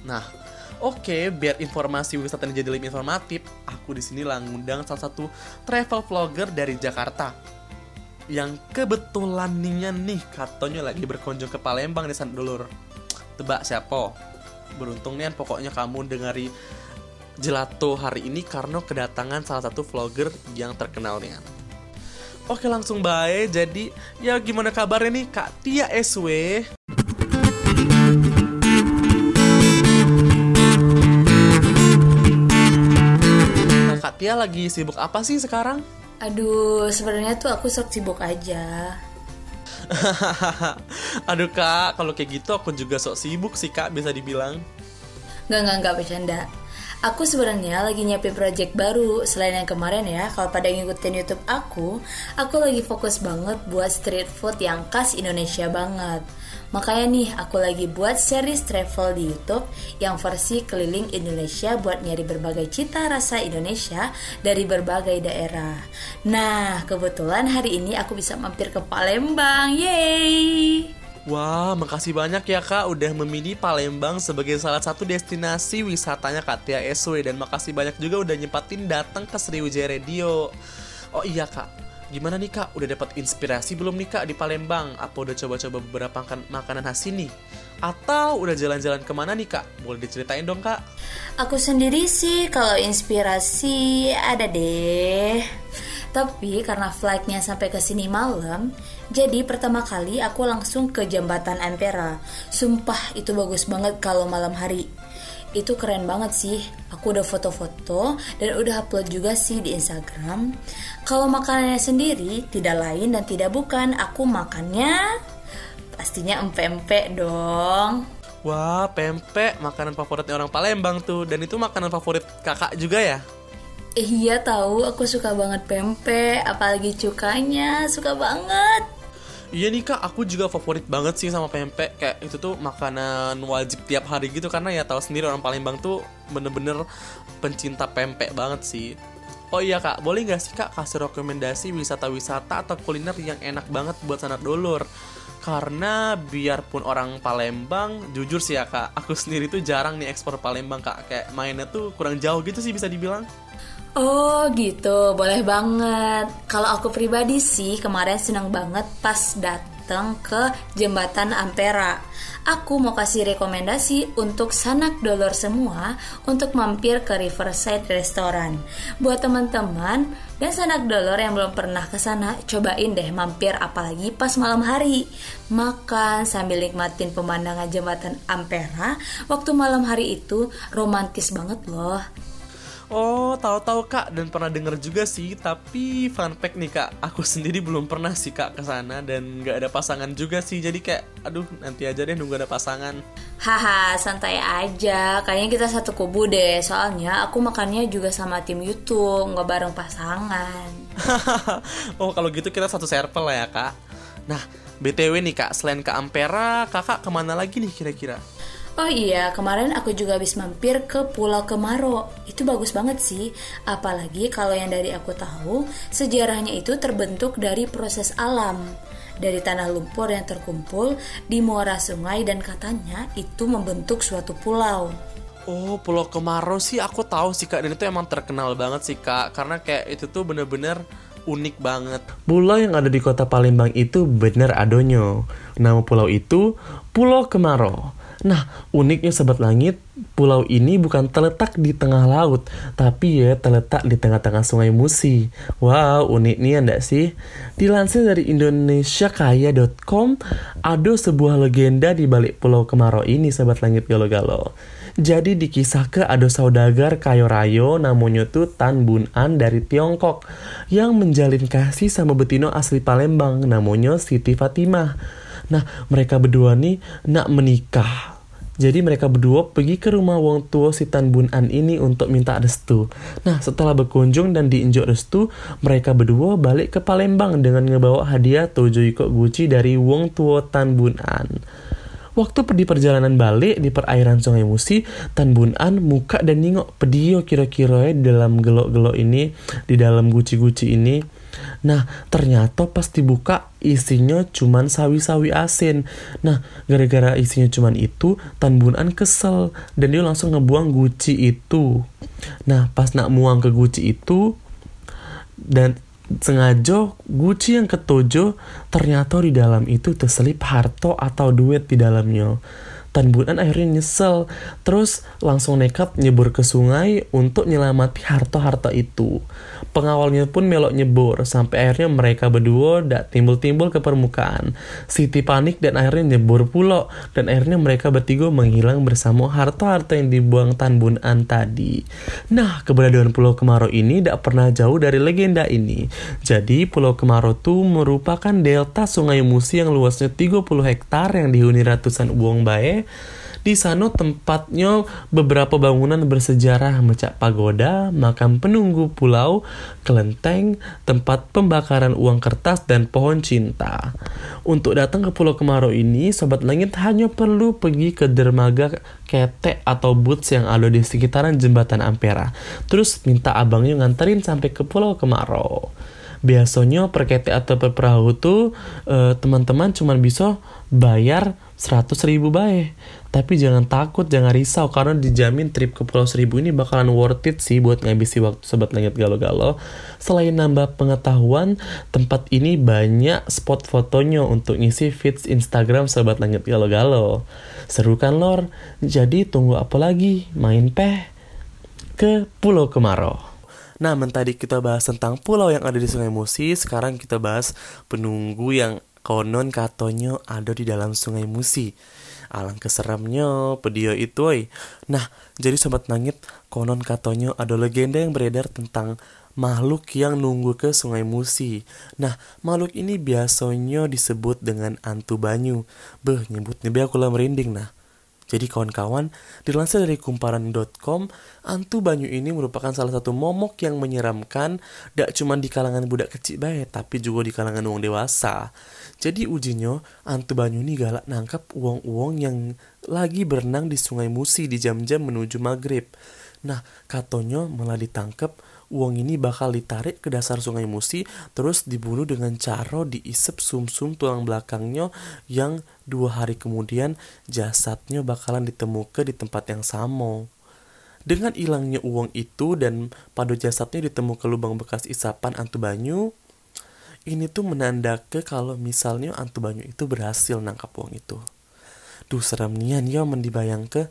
Nah, Oke, biar informasi wisata ini jadi lebih informatif, aku di sini lah ngundang salah satu travel vlogger dari Jakarta yang kebetulan nih nih katanya lagi berkunjung ke Palembang di sana dulur. Tebak siapa? Beruntung nih pokoknya kamu dengari Gelato hari ini karena kedatangan salah satu vlogger yang terkenal nih. Oke langsung baik, jadi ya gimana kabarnya nih Kak Tia SW? Nah Kak Tia lagi sibuk apa sih sekarang? Aduh, sebenarnya tuh aku sok sibuk aja. Aduh kak, kalau kayak gitu aku juga sok sibuk sih kak bisa dibilang. Nggak, nggak, nggak bercanda. Aku sebenarnya lagi nyiapin project baru selain yang kemarin ya. Kalau pada ngikutin YouTube aku, aku lagi fokus banget buat street food yang khas Indonesia banget. Makanya nih aku lagi buat series travel di YouTube yang versi keliling Indonesia buat nyari berbagai cita rasa Indonesia dari berbagai daerah. Nah, kebetulan hari ini aku bisa mampir ke Palembang. Yeay! Wah, makasih banyak ya kak udah memilih Palembang sebagai salah satu destinasi wisatanya Kak Tia SW dan makasih banyak juga udah nyempatin datang ke Sriwijaya Radio. Oh iya kak, gimana nih kak? Udah dapat inspirasi belum nih kak di Palembang? Apa udah coba-coba beberapa makan makanan khas sini? Atau udah jalan-jalan ke mana nih kak? Boleh diceritain dong kak? Aku sendiri sih kalau inspirasi ada deh. Tapi karena flightnya sampai ke sini malam, jadi pertama kali aku langsung ke jembatan Ampera. Sumpah itu bagus banget kalau malam hari. Itu keren banget sih. Aku udah foto-foto dan udah upload juga sih di Instagram. Kalau makanannya sendiri tidak lain dan tidak bukan aku makannya pastinya empek-empek dong. Wah, pempek makanan favoritnya orang Palembang tuh dan itu makanan favorit kakak juga ya? Eh, iya tahu aku suka banget pempek, apalagi cukanya suka banget. Iya nih kak, aku juga favorit banget sih sama pempek. Kayak itu tuh makanan wajib tiap hari gitu Karena ya tahu sendiri orang Palembang tuh bener-bener pencinta pempek banget sih. Oh iya kak, boleh gak sih kak kasih rekomendasi wisata-wisata atau kuliner yang enak banget buat sanak dulur? Karena biarpun orang Palembang, jujur sih ya kak, aku sendiri tuh jarang nih ekspor Palembang kak. Kayak mainnya tuh kurang jauh gitu sih bisa dibilang Oh gitu, boleh banget. Kalau aku pribadi sih kemarin senang banget pas datang ke jembatan Ampera. Aku mau kasih rekomendasi untuk sanak dolor semua untuk mampir ke Riverside Restaurant. Buat teman-teman dan sanak dolor yang belum pernah ke sana, cobain deh mampir apalagi pas malam hari. Makan sambil nikmatin pemandangan jembatan Ampera waktu malam hari itu romantis banget loh. Oh, tahu-tahu Kak dan pernah denger juga sih, tapi fun fact nih Kak, aku sendiri belum pernah sih Kak ke sana dan nggak ada pasangan juga sih. Jadi kayak aduh, nanti aja deh nunggu ada pasangan. Haha, santai aja. Kayaknya kita satu kubu deh. Soalnya aku makannya juga sama tim YouTube, nggak bareng pasangan. oh, kalau gitu kita satu circle lah ya Kak. Nah, BTW nih Kak, selain ke Ampera, Kakak ke mana lagi nih kira-kira? Oh iya, kemarin aku juga habis mampir ke Pulau Kemaro. Itu bagus banget sih. Apalagi kalau yang dari aku tahu, sejarahnya itu terbentuk dari proses alam. Dari tanah lumpur yang terkumpul di muara sungai dan katanya itu membentuk suatu pulau. Oh, Pulau Kemaro sih aku tahu sih Kak dan itu emang terkenal banget sih Kak karena kayak itu tuh bener-bener unik banget. Pulau yang ada di kota Palembang itu bener adonyo. Nama pulau itu Pulau Kemaro. Nah, uniknya Sobat Langit, pulau ini bukan terletak di tengah laut, tapi ya terletak di tengah-tengah sungai Musi. Wow, unik nih enggak sih? Dilansir dari indonesiakaya.com, ada sebuah legenda di balik pulau Kemaro ini, Sobat Langit Galo-Galo. Jadi dikisahkan ada saudagar kayo rayo namanya tuh Tan Bun An dari Tiongkok yang menjalin kasih sama betino asli Palembang namanya Siti Fatimah. Nah, mereka berdua nih nak menikah. Jadi mereka berdua pergi ke rumah wong tua si Tan Bun An ini untuk minta restu. Nah, setelah berkunjung dan diinjak restu, mereka berdua balik ke Palembang dengan ngebawa hadiah ikut guci dari wong tua Tan Bun An. Waktu di perjalanan balik di perairan Sungai Musi, Tan Bun An muka dan ningok pedio kira-kira di dalam gelok-gelok ini, di dalam guci-guci ini. Nah, ternyata pas dibuka isinya cuman sawi-sawi asin. Nah, gara-gara isinya cuman itu, Tan Bun An kesel dan dia langsung ngebuang guci itu. Nah, pas nak muang ke guci itu dan sengaja Gucci yang ketujuh ternyata di dalam itu terselip harto atau duit di dalamnya. Tan Bunan akhirnya nyesel, terus langsung nekat nyebur ke sungai untuk nyelamati harta-harta itu. Pengawalnya pun melok nyebur, sampai akhirnya mereka berdua dak timbul-timbul ke permukaan. Siti panik dan akhirnya nyebur pulau, dan akhirnya mereka bertiga menghilang bersama harta-harta yang dibuang Tan Bunan tadi. Nah, keberadaan Pulau Kemarau ini tidak pernah jauh dari legenda ini. Jadi, Pulau Kemarau itu merupakan delta Sungai Musi yang luasnya 30 hektar yang dihuni ratusan uang bae di sana tempatnya beberapa bangunan bersejarah macam pagoda, makam penunggu pulau, kelenteng, tempat pembakaran uang kertas, dan pohon cinta. Untuk datang ke Pulau Kemarau ini, Sobat Langit hanya perlu pergi ke dermaga ketek atau boots yang ada di sekitaran jembatan Ampera. Terus minta abangnya nganterin sampai ke Pulau Kemarau biasanya per ketek atau per perahu tuh eh, teman-teman cuma bisa bayar 100 ribu baik tapi jangan takut, jangan risau karena dijamin trip ke Pulau Seribu ini bakalan worth it sih buat ngabisi waktu sobat langit galau-galau. Selain nambah pengetahuan, tempat ini banyak spot fotonya untuk ngisi feeds Instagram sobat langit galau-galau. Seru kan lor? Jadi tunggu apa lagi? Main peh ke Pulau Kemarau. Nah, tadi kita bahas tentang pulau yang ada di Sungai Musi, sekarang kita bahas penunggu yang konon katonyo ada di dalam Sungai Musi. Alang keseramnya pedio itu oi. Nah, jadi sobat nangit konon katonyo ada legenda yang beredar tentang makhluk yang nunggu ke Sungai Musi. Nah, makhluk ini biasanya disebut dengan antu banyu. Beh, nyebutnya be aku lah merinding nah. Jadi kawan-kawan, dilansir dari kumparan.com, antu banyu ini merupakan salah satu momok yang menyeramkan, tidak cuma di kalangan budak kecil baik, tapi juga di kalangan uang dewasa. Jadi ujinya, antu banyu ini galak nangkap uang-uang yang lagi berenang di sungai Musi di jam-jam menuju maghrib. Nah, katonyo malah ditangkap uang ini bakal ditarik ke dasar sungai Musi terus dibunuh dengan cara diisep sumsum -sum tulang belakangnya yang dua hari kemudian jasadnya bakalan ditemukan di tempat yang sama. Dengan hilangnya uang itu dan pada jasadnya ditemukan lubang bekas isapan antu banyu, ini tuh menanda ke kalau misalnya antu banyu itu berhasil nangkap uang itu. Duh serem nian ya mendibayang ke.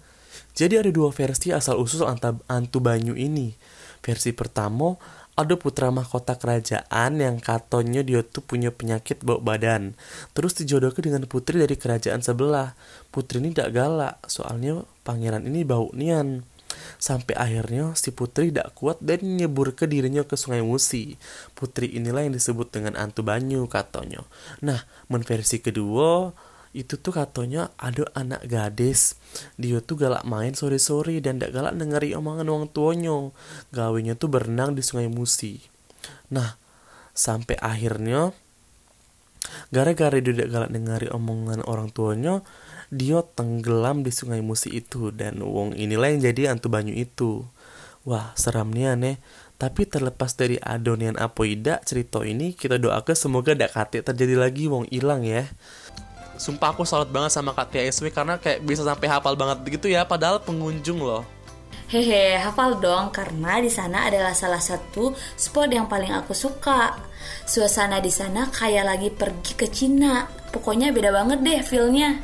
Jadi ada dua versi asal usul antu banyu ini Versi pertama, ada putra mahkota kerajaan yang katanya dia tuh punya penyakit bau badan. Terus dijodohkan dengan putri dari kerajaan sebelah. Putri ini tidak galak, soalnya pangeran ini bau nian. Sampai akhirnya si putri tidak kuat dan nyebur ke dirinya ke sungai Musi. Putri inilah yang disebut dengan Antu Banyu katanya. Nah, menversi kedua, itu tuh katanya ada anak gadis. Dia tuh galak main sore-sore dan gak galak dengeri omongan orang tuanya. Gawenya tuh berenang di sungai Musi. Nah sampai akhirnya gara-gara dia gak galak dengeri omongan orang tuanya dia tenggelam di sungai Musi itu dan wong inilah yang jadi antu banyu itu. Wah seram nih aneh. Tapi terlepas dari adonian apoida cerita ini kita doakan semoga dak kate terjadi lagi wong hilang ya sumpah aku salut banget sama Kak Tia SW karena kayak bisa sampai hafal banget begitu ya padahal pengunjung loh Hehe, hafal dong karena di sana adalah salah satu spot yang paling aku suka. Suasana di sana kayak lagi pergi ke Cina. Pokoknya beda banget deh feelnya.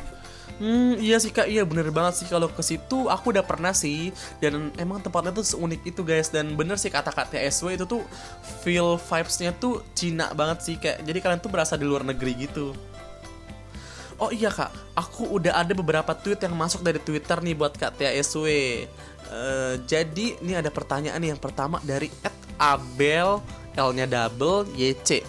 Hmm, iya sih kak, iya bener banget sih kalau ke situ aku udah pernah sih dan emang tempatnya tuh seunik itu guys dan bener sih kata kak TSW itu tuh feel vibesnya tuh Cina banget sih kayak jadi kalian tuh berasa di luar negeri gitu. Oh iya kak, aku udah ada beberapa tweet yang masuk dari Twitter nih buat Kak Tia SW. Uh, jadi ini ada pertanyaan nih yang pertama dari Abel L-nya double YC.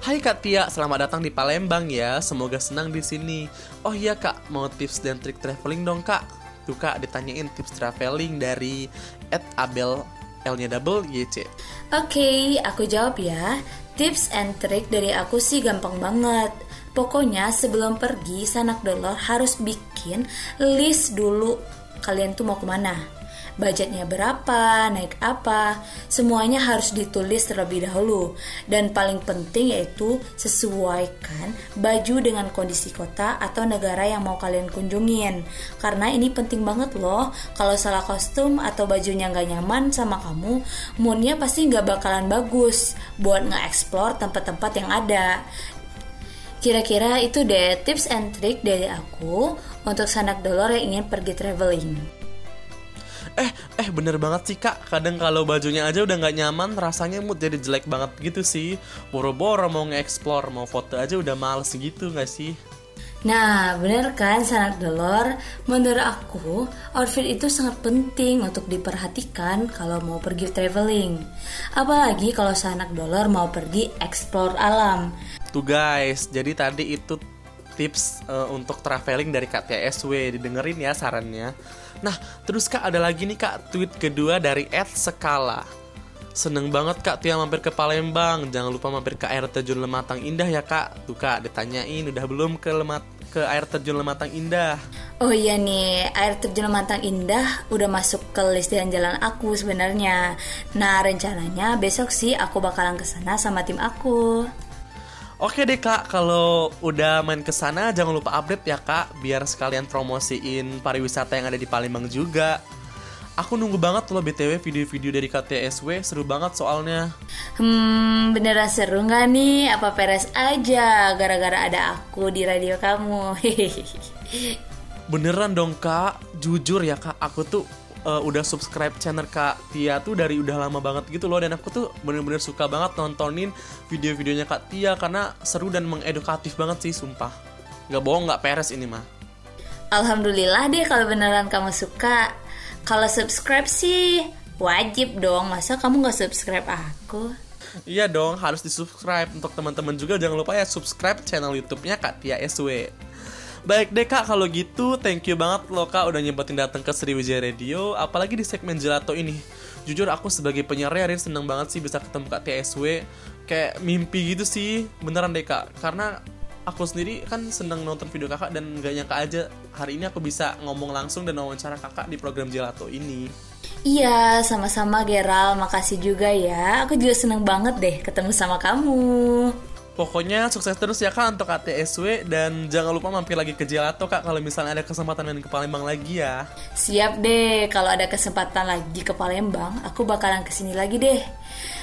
Hai Kak Tia, selamat datang di Palembang ya. Semoga senang di sini. Oh iya Kak, mau tips dan trik traveling dong Kak. Tuh Kak, ditanyain tips traveling dari Abel L-nya double YC. Oke, okay, aku jawab ya. Tips and trik dari aku sih gampang banget Pokoknya sebelum pergi sanak dolor harus bikin list dulu kalian tuh mau ke mana budgetnya berapa, naik apa, semuanya harus ditulis terlebih dahulu. Dan paling penting yaitu sesuaikan baju dengan kondisi kota atau negara yang mau kalian kunjungin. Karena ini penting banget loh, kalau salah kostum atau bajunya nggak nyaman sama kamu, moodnya pasti nggak bakalan bagus buat nge-explore tempat-tempat yang ada. Kira-kira itu deh tips and trick dari aku untuk sanak dolor yang ingin pergi traveling. Eh, eh bener banget sih kak Kadang kalau bajunya aja udah nggak nyaman Rasanya mood jadi jelek banget gitu sih Boro-boro mau nge-explore Mau foto aja udah males gitu nggak sih Nah, bener kan sanak dolor? Menurut aku, outfit itu sangat penting untuk diperhatikan kalau mau pergi traveling. Apalagi kalau sanak dolor mau pergi explore alam. Tuh guys, jadi tadi itu tips uh, untuk traveling dari KTSW Didengerin ya sarannya Nah, terus Kak ada lagi nih Kak tweet kedua dari Ed Sekala. Seneng banget Kak Tia mampir ke Palembang. Jangan lupa mampir ke air terjun Lematang Indah ya Kak. Tuh Kak ditanyain udah belum ke Lemat ke air terjun Lematang Indah. Oh iya nih, air terjun Lematang Indah udah masuk ke list jalan-jalan aku sebenarnya. Nah, rencananya besok sih aku bakalan ke sana sama tim aku. Oke deh kak, kalau udah main ke sana jangan lupa update ya kak, biar sekalian promosiin pariwisata yang ada di Palembang juga. Aku nunggu banget loh BTW video-video dari KTSW, seru banget soalnya. Hmm, beneran seru nggak nih? Apa peres aja gara-gara ada aku di radio kamu? Beneran dong kak, jujur ya kak, aku tuh uh, udah subscribe channel Kak Tia tuh dari udah lama banget gitu loh. Dan aku tuh bener-bener suka banget nontonin video-videonya Kak Tia karena seru dan mengedukatif banget sih sumpah. Nggak bohong nggak peres ini mah. Alhamdulillah deh kalau beneran kamu suka. Kalau subscribe sih wajib dong. Masa kamu nggak subscribe aku? Iya dong, harus di subscribe untuk teman-teman juga jangan lupa ya subscribe channel YouTube-nya Kak Tia SW. Baik deh kak, kalau gitu thank you banget loh kak udah nyempetin datang ke Sriwijaya Radio, apalagi di segmen gelato ini. Jujur aku sebagai penyiar seneng banget sih bisa ketemu kak TSW, kayak mimpi gitu sih, beneran deh kak. Karena aku sendiri kan seneng nonton video kakak dan gak nyangka aja hari ini aku bisa ngomong langsung dan wawancara kakak di program gelato ini. Iya, sama-sama Geral. Makasih juga ya. Aku juga seneng banget deh ketemu sama kamu. Pokoknya sukses terus ya kak untuk KTSW dan jangan lupa mampir lagi ke Gelato kak kalau misalnya ada kesempatan main ke Palembang lagi ya. Siap deh, kalau ada kesempatan lagi ke Palembang, aku bakalan ke sini lagi deh.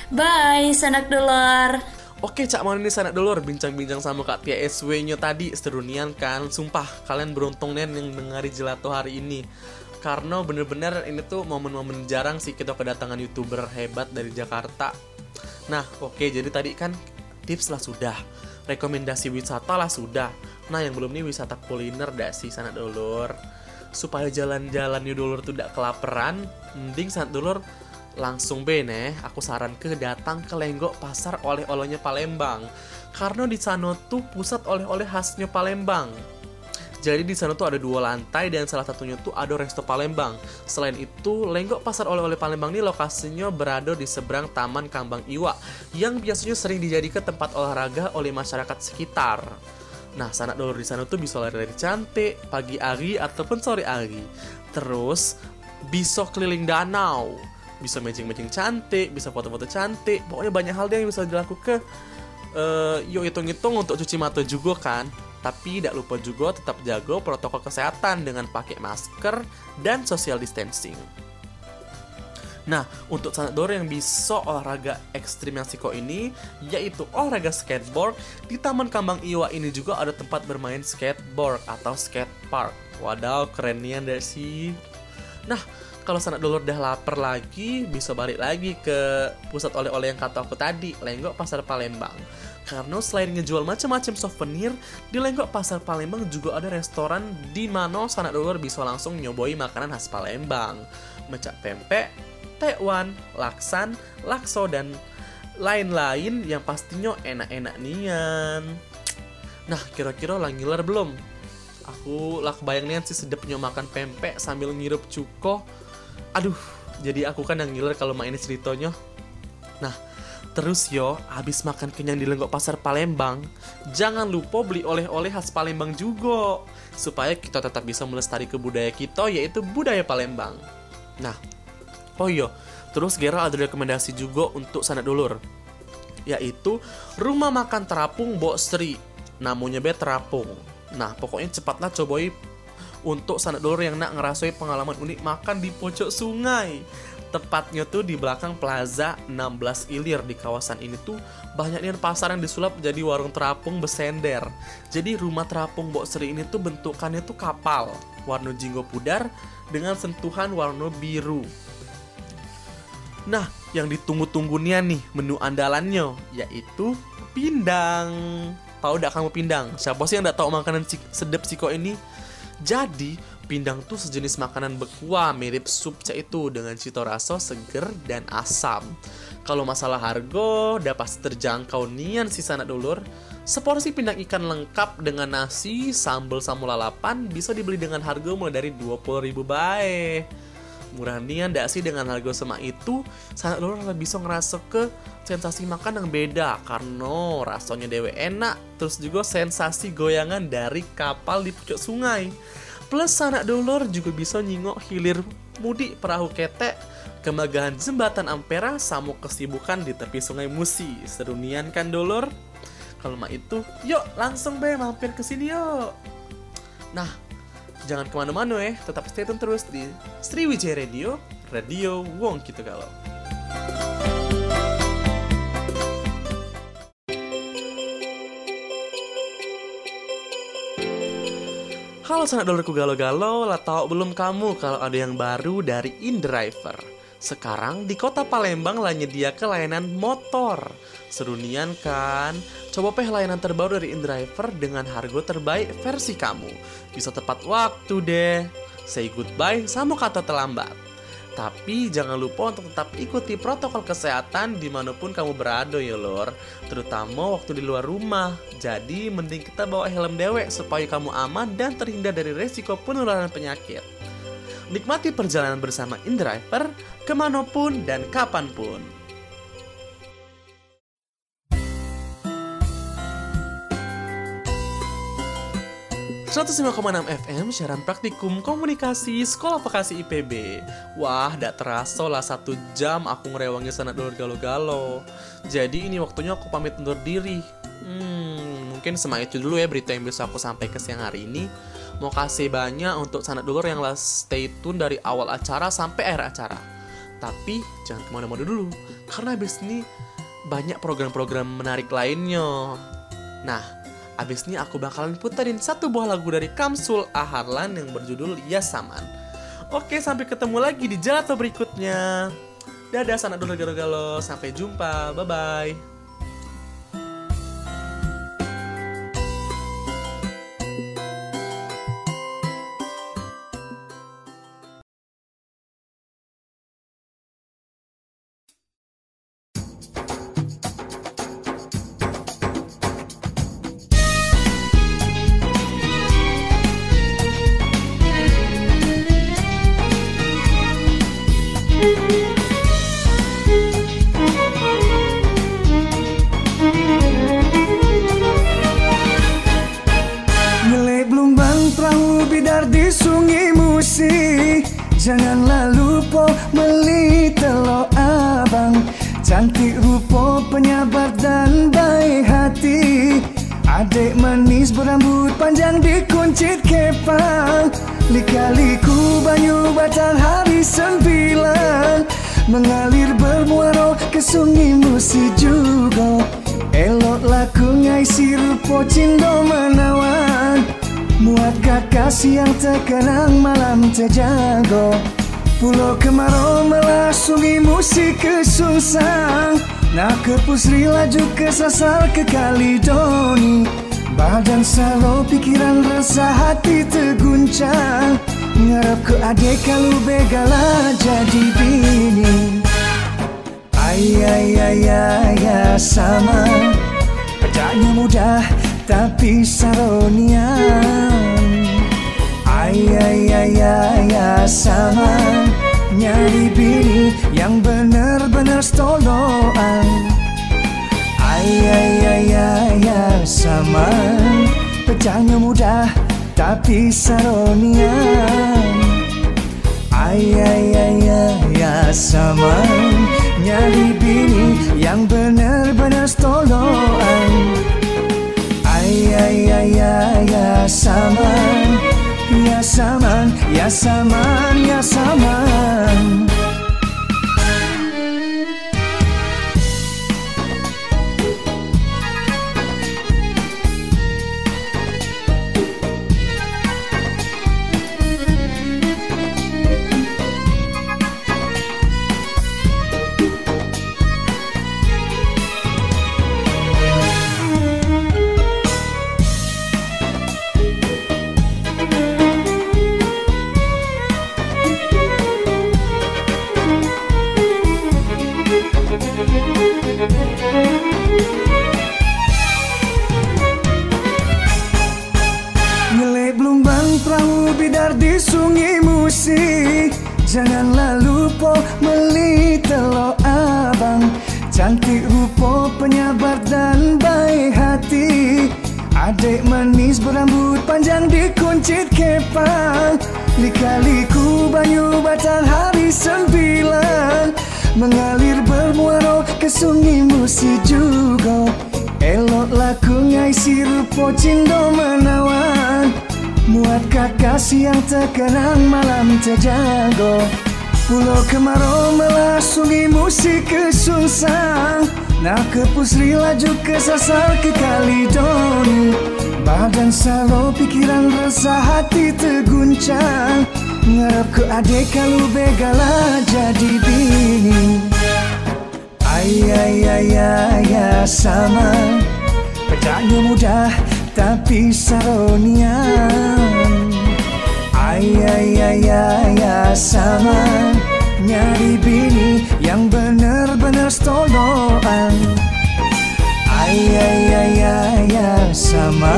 Bye, sanak dolar. Oke Cak mau ini sanak dolar bincang-bincang sama Kak TSW nya tadi serunian kan Sumpah kalian beruntung nih yang dengari Gelato hari ini Karena bener-bener ini tuh momen-momen jarang sih kita kedatangan youtuber hebat dari Jakarta Nah oke jadi tadi kan tips lah sudah rekomendasi wisata lah sudah. Nah yang belum nih wisata kuliner dah sih sana dulur. Supaya jalan-jalan yuk dulur tidak kelaparan mending sana dulur langsung bene aku saran ke datang ke Lenggok pasar oleh-olehnya Palembang. Karena di sana tuh pusat oleh-oleh khasnya Palembang jadi di sana tuh ada dua lantai dan salah satunya tuh ada resto Palembang. Selain itu, Lenggok Pasar Oleh-oleh Palembang ini lokasinya berada di seberang Taman Kambang Iwa yang biasanya sering dijadikan tempat olahraga oleh masyarakat sekitar. Nah, sanak dulu di sana tuh bisa lari-lari cantik, pagi hari ataupun sore hari. Terus bisa keliling danau, bisa matching-matching cantik, bisa foto-foto cantik. Pokoknya banyak hal yang bisa dilakukan. Uh, yuk hitung-hitung untuk cuci mata juga kan tapi tidak lupa juga tetap jaga protokol kesehatan dengan pakai masker dan social distancing. Nah, untuk sanador yang bisa olahraga ekstrim yang siko ini, yaitu olahraga skateboard, di Taman Kambang Iwa ini juga ada tempat bermain skateboard atau skate park. Wadaw, kerennya deh sih. Nah, kalau sanak dulur udah lapar lagi, bisa balik lagi ke pusat oleh-oleh yang kata aku tadi, Lenggok Pasar Palembang. Karena selain ngejual macam-macam souvenir, di Lenggok Pasar Palembang juga ada restoran di mana sanak dulur bisa langsung nyoboi makanan khas Palembang. Macam pempek, tekwan, laksan, lakso, dan lain-lain yang pastinya enak-enak nian. Nah, kira-kira lah ngiler belum? Aku lah kebayang nian sih sedapnya makan pempek sambil ngirup cuko. Aduh, jadi aku kan yang ngiler kalau main ceritanya. Nah, Terus yo, habis makan kenyang di Lenggok Pasar Palembang, jangan lupa beli oleh-oleh khas Palembang juga, supaya kita tetap bisa melestari budaya kita, yaitu budaya Palembang. Nah, oh iya, terus Gera ada rekomendasi juga untuk sanak dulur, yaitu rumah makan terapung Bok Sri, namanya be terapung. Nah, pokoknya cepatlah cobain untuk sanak dulur yang nak ngerasoi pengalaman unik makan di pojok sungai tepatnya tuh di belakang Plaza 16 Ilir di kawasan ini tuh banyak nih pasar yang disulap jadi warung terapung besender. Jadi rumah terapung Mbok Sri ini tuh bentukannya tuh kapal warna jinggo pudar dengan sentuhan warna biru. Nah, yang ditunggu-tunggunya nih menu andalannya yaitu pindang. Tahu tidak kamu pindang? Siapa sih yang tidak tahu makanan sedap siko ini? Jadi, Pindang tuh sejenis makanan bekuah mirip sup itu dengan cita rasa seger dan asam. Kalau masalah harga, udah pasti terjangkau nian si sanak dulur. Seporsi pindang ikan lengkap dengan nasi, sambal sama lalapan bisa dibeli dengan harga mulai dari 20 ribu bae. Murah nian ndak sih dengan harga sama itu, sanak dulur bisa ngerasa ke sensasi makan yang beda karena rasanya dewe enak, terus juga sensasi goyangan dari kapal di pucuk sungai. Plus sanak dulur juga bisa nyingok hilir mudik perahu ketek kemagahan jembatan Ampera sama kesibukan di tepi sungai Musi. Serunian kan dulur? Kalau mah itu, yuk langsung be mampir ke sini yuk. Nah, jangan ke mana-mana ya, tetap stay tune terus di Sriwijaya Radio, Radio Wong gitu kalau. Halo sanak dulurku galau-galau, lah tahu belum kamu kalau ada yang baru dari InDriver? Sekarang di kota Palembang lah ke layanan motor. Serunian kan? Coba peh layanan terbaru dari InDriver dengan harga terbaik versi kamu. Bisa tepat waktu deh. Say goodbye sama kata terlambat. Tapi jangan lupa untuk tetap ikuti protokol kesehatan di mana pun kamu berada ya lor Terutama waktu di luar rumah Jadi mending kita bawa helm dewek supaya kamu aman dan terhindar dari resiko penularan penyakit Nikmati perjalanan bersama InDriver ke mana pun dan kapan pun. 105,6 FM siaran praktikum komunikasi Sekolah Vokasi IPB Wah, gak terasa lah satu jam aku ngerewangi sana dulur galo-galo. Jadi ini waktunya aku pamit undur diri. Hmm, mungkin semua itu dulu ya berita yang bisa aku sampai ke siang hari ini Mau kasih banyak untuk sanak dulur yang stay tune dari awal acara sampai akhir acara Tapi jangan ke mana-mana dulu Karena habis ini banyak program-program menarik lainnya Nah, Abis ini aku bakalan puterin satu buah lagu dari Kamsul Aharlan yang berjudul Yasaman. Oke, sampai ketemu lagi di Jalato berikutnya. Dadah sanak dulu galo-galo, sampai jumpa, bye-bye. Laju ke sasar ke Kalidoni Badan salo pikiran rasa hati terguncang. Ngarap ke adik kalau begala jadi bini. Ayah ayah ayah sama. Pedanya mudah tapi saronian Ayah sama. Nyari bini yang benar-benar stoloan saman Pecahnya mudah tapi saronian Ay ay ay ay ya Nyari bini yang benar-benar stoloan Ay ay ay ay ya saman Ya saman, ya saman, ya penyabar dan baik hati. Adik manis berambut panjang dikuncit kepang. Lika-liku banyu batang hari sembilan. Mengalir bermuara ke sungai musi juga. Elok laku ngai si rupo cindo menawan. Muat kakasih yang terkenang malam terjago Pulau kemarau melasungi musik kesungsang Nak ke pusri laju ke sasar ke Kalidoni Badan salo pikiran resah hati terguncang. Ngarap ke adik kalau begala jadi bini. Ay ay ay ay ay sama. Pecahnya mudah tapi saronian Ay ay ay ay ay sama Nyari bini yang benar-benar stoloan Ay ay ay ay sama.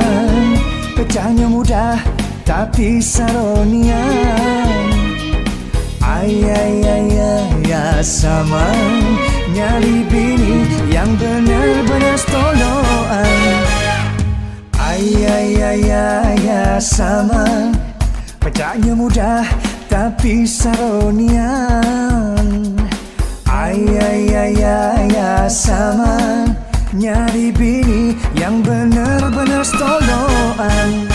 Pecahnya mudah tapi saronian Ay ay ay sama. Nyari bini yang benar-benar stoloan ay ay ay sama. Pecahnya mudah tapi saronian. Ay ay ay ay sama Nyari bini yang benar-benar stoloan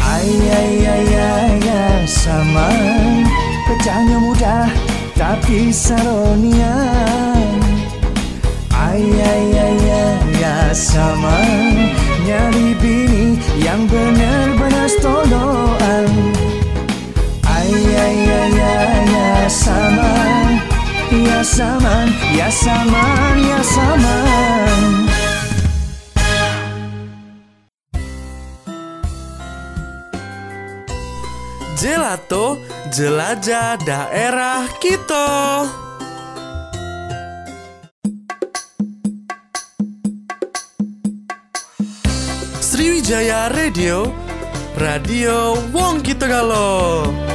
Ay ay ay ay sama Pecahnya mudah tapi saronian. Ay ay ay ay sama Nyari bini yang benar-benar stoloan Ay ay ay ay ay sama Ya saman, ya saman, ya saman Gelato Jelajah Daerah Kita. Sriwijaya Radio Radio Wong Kita Galo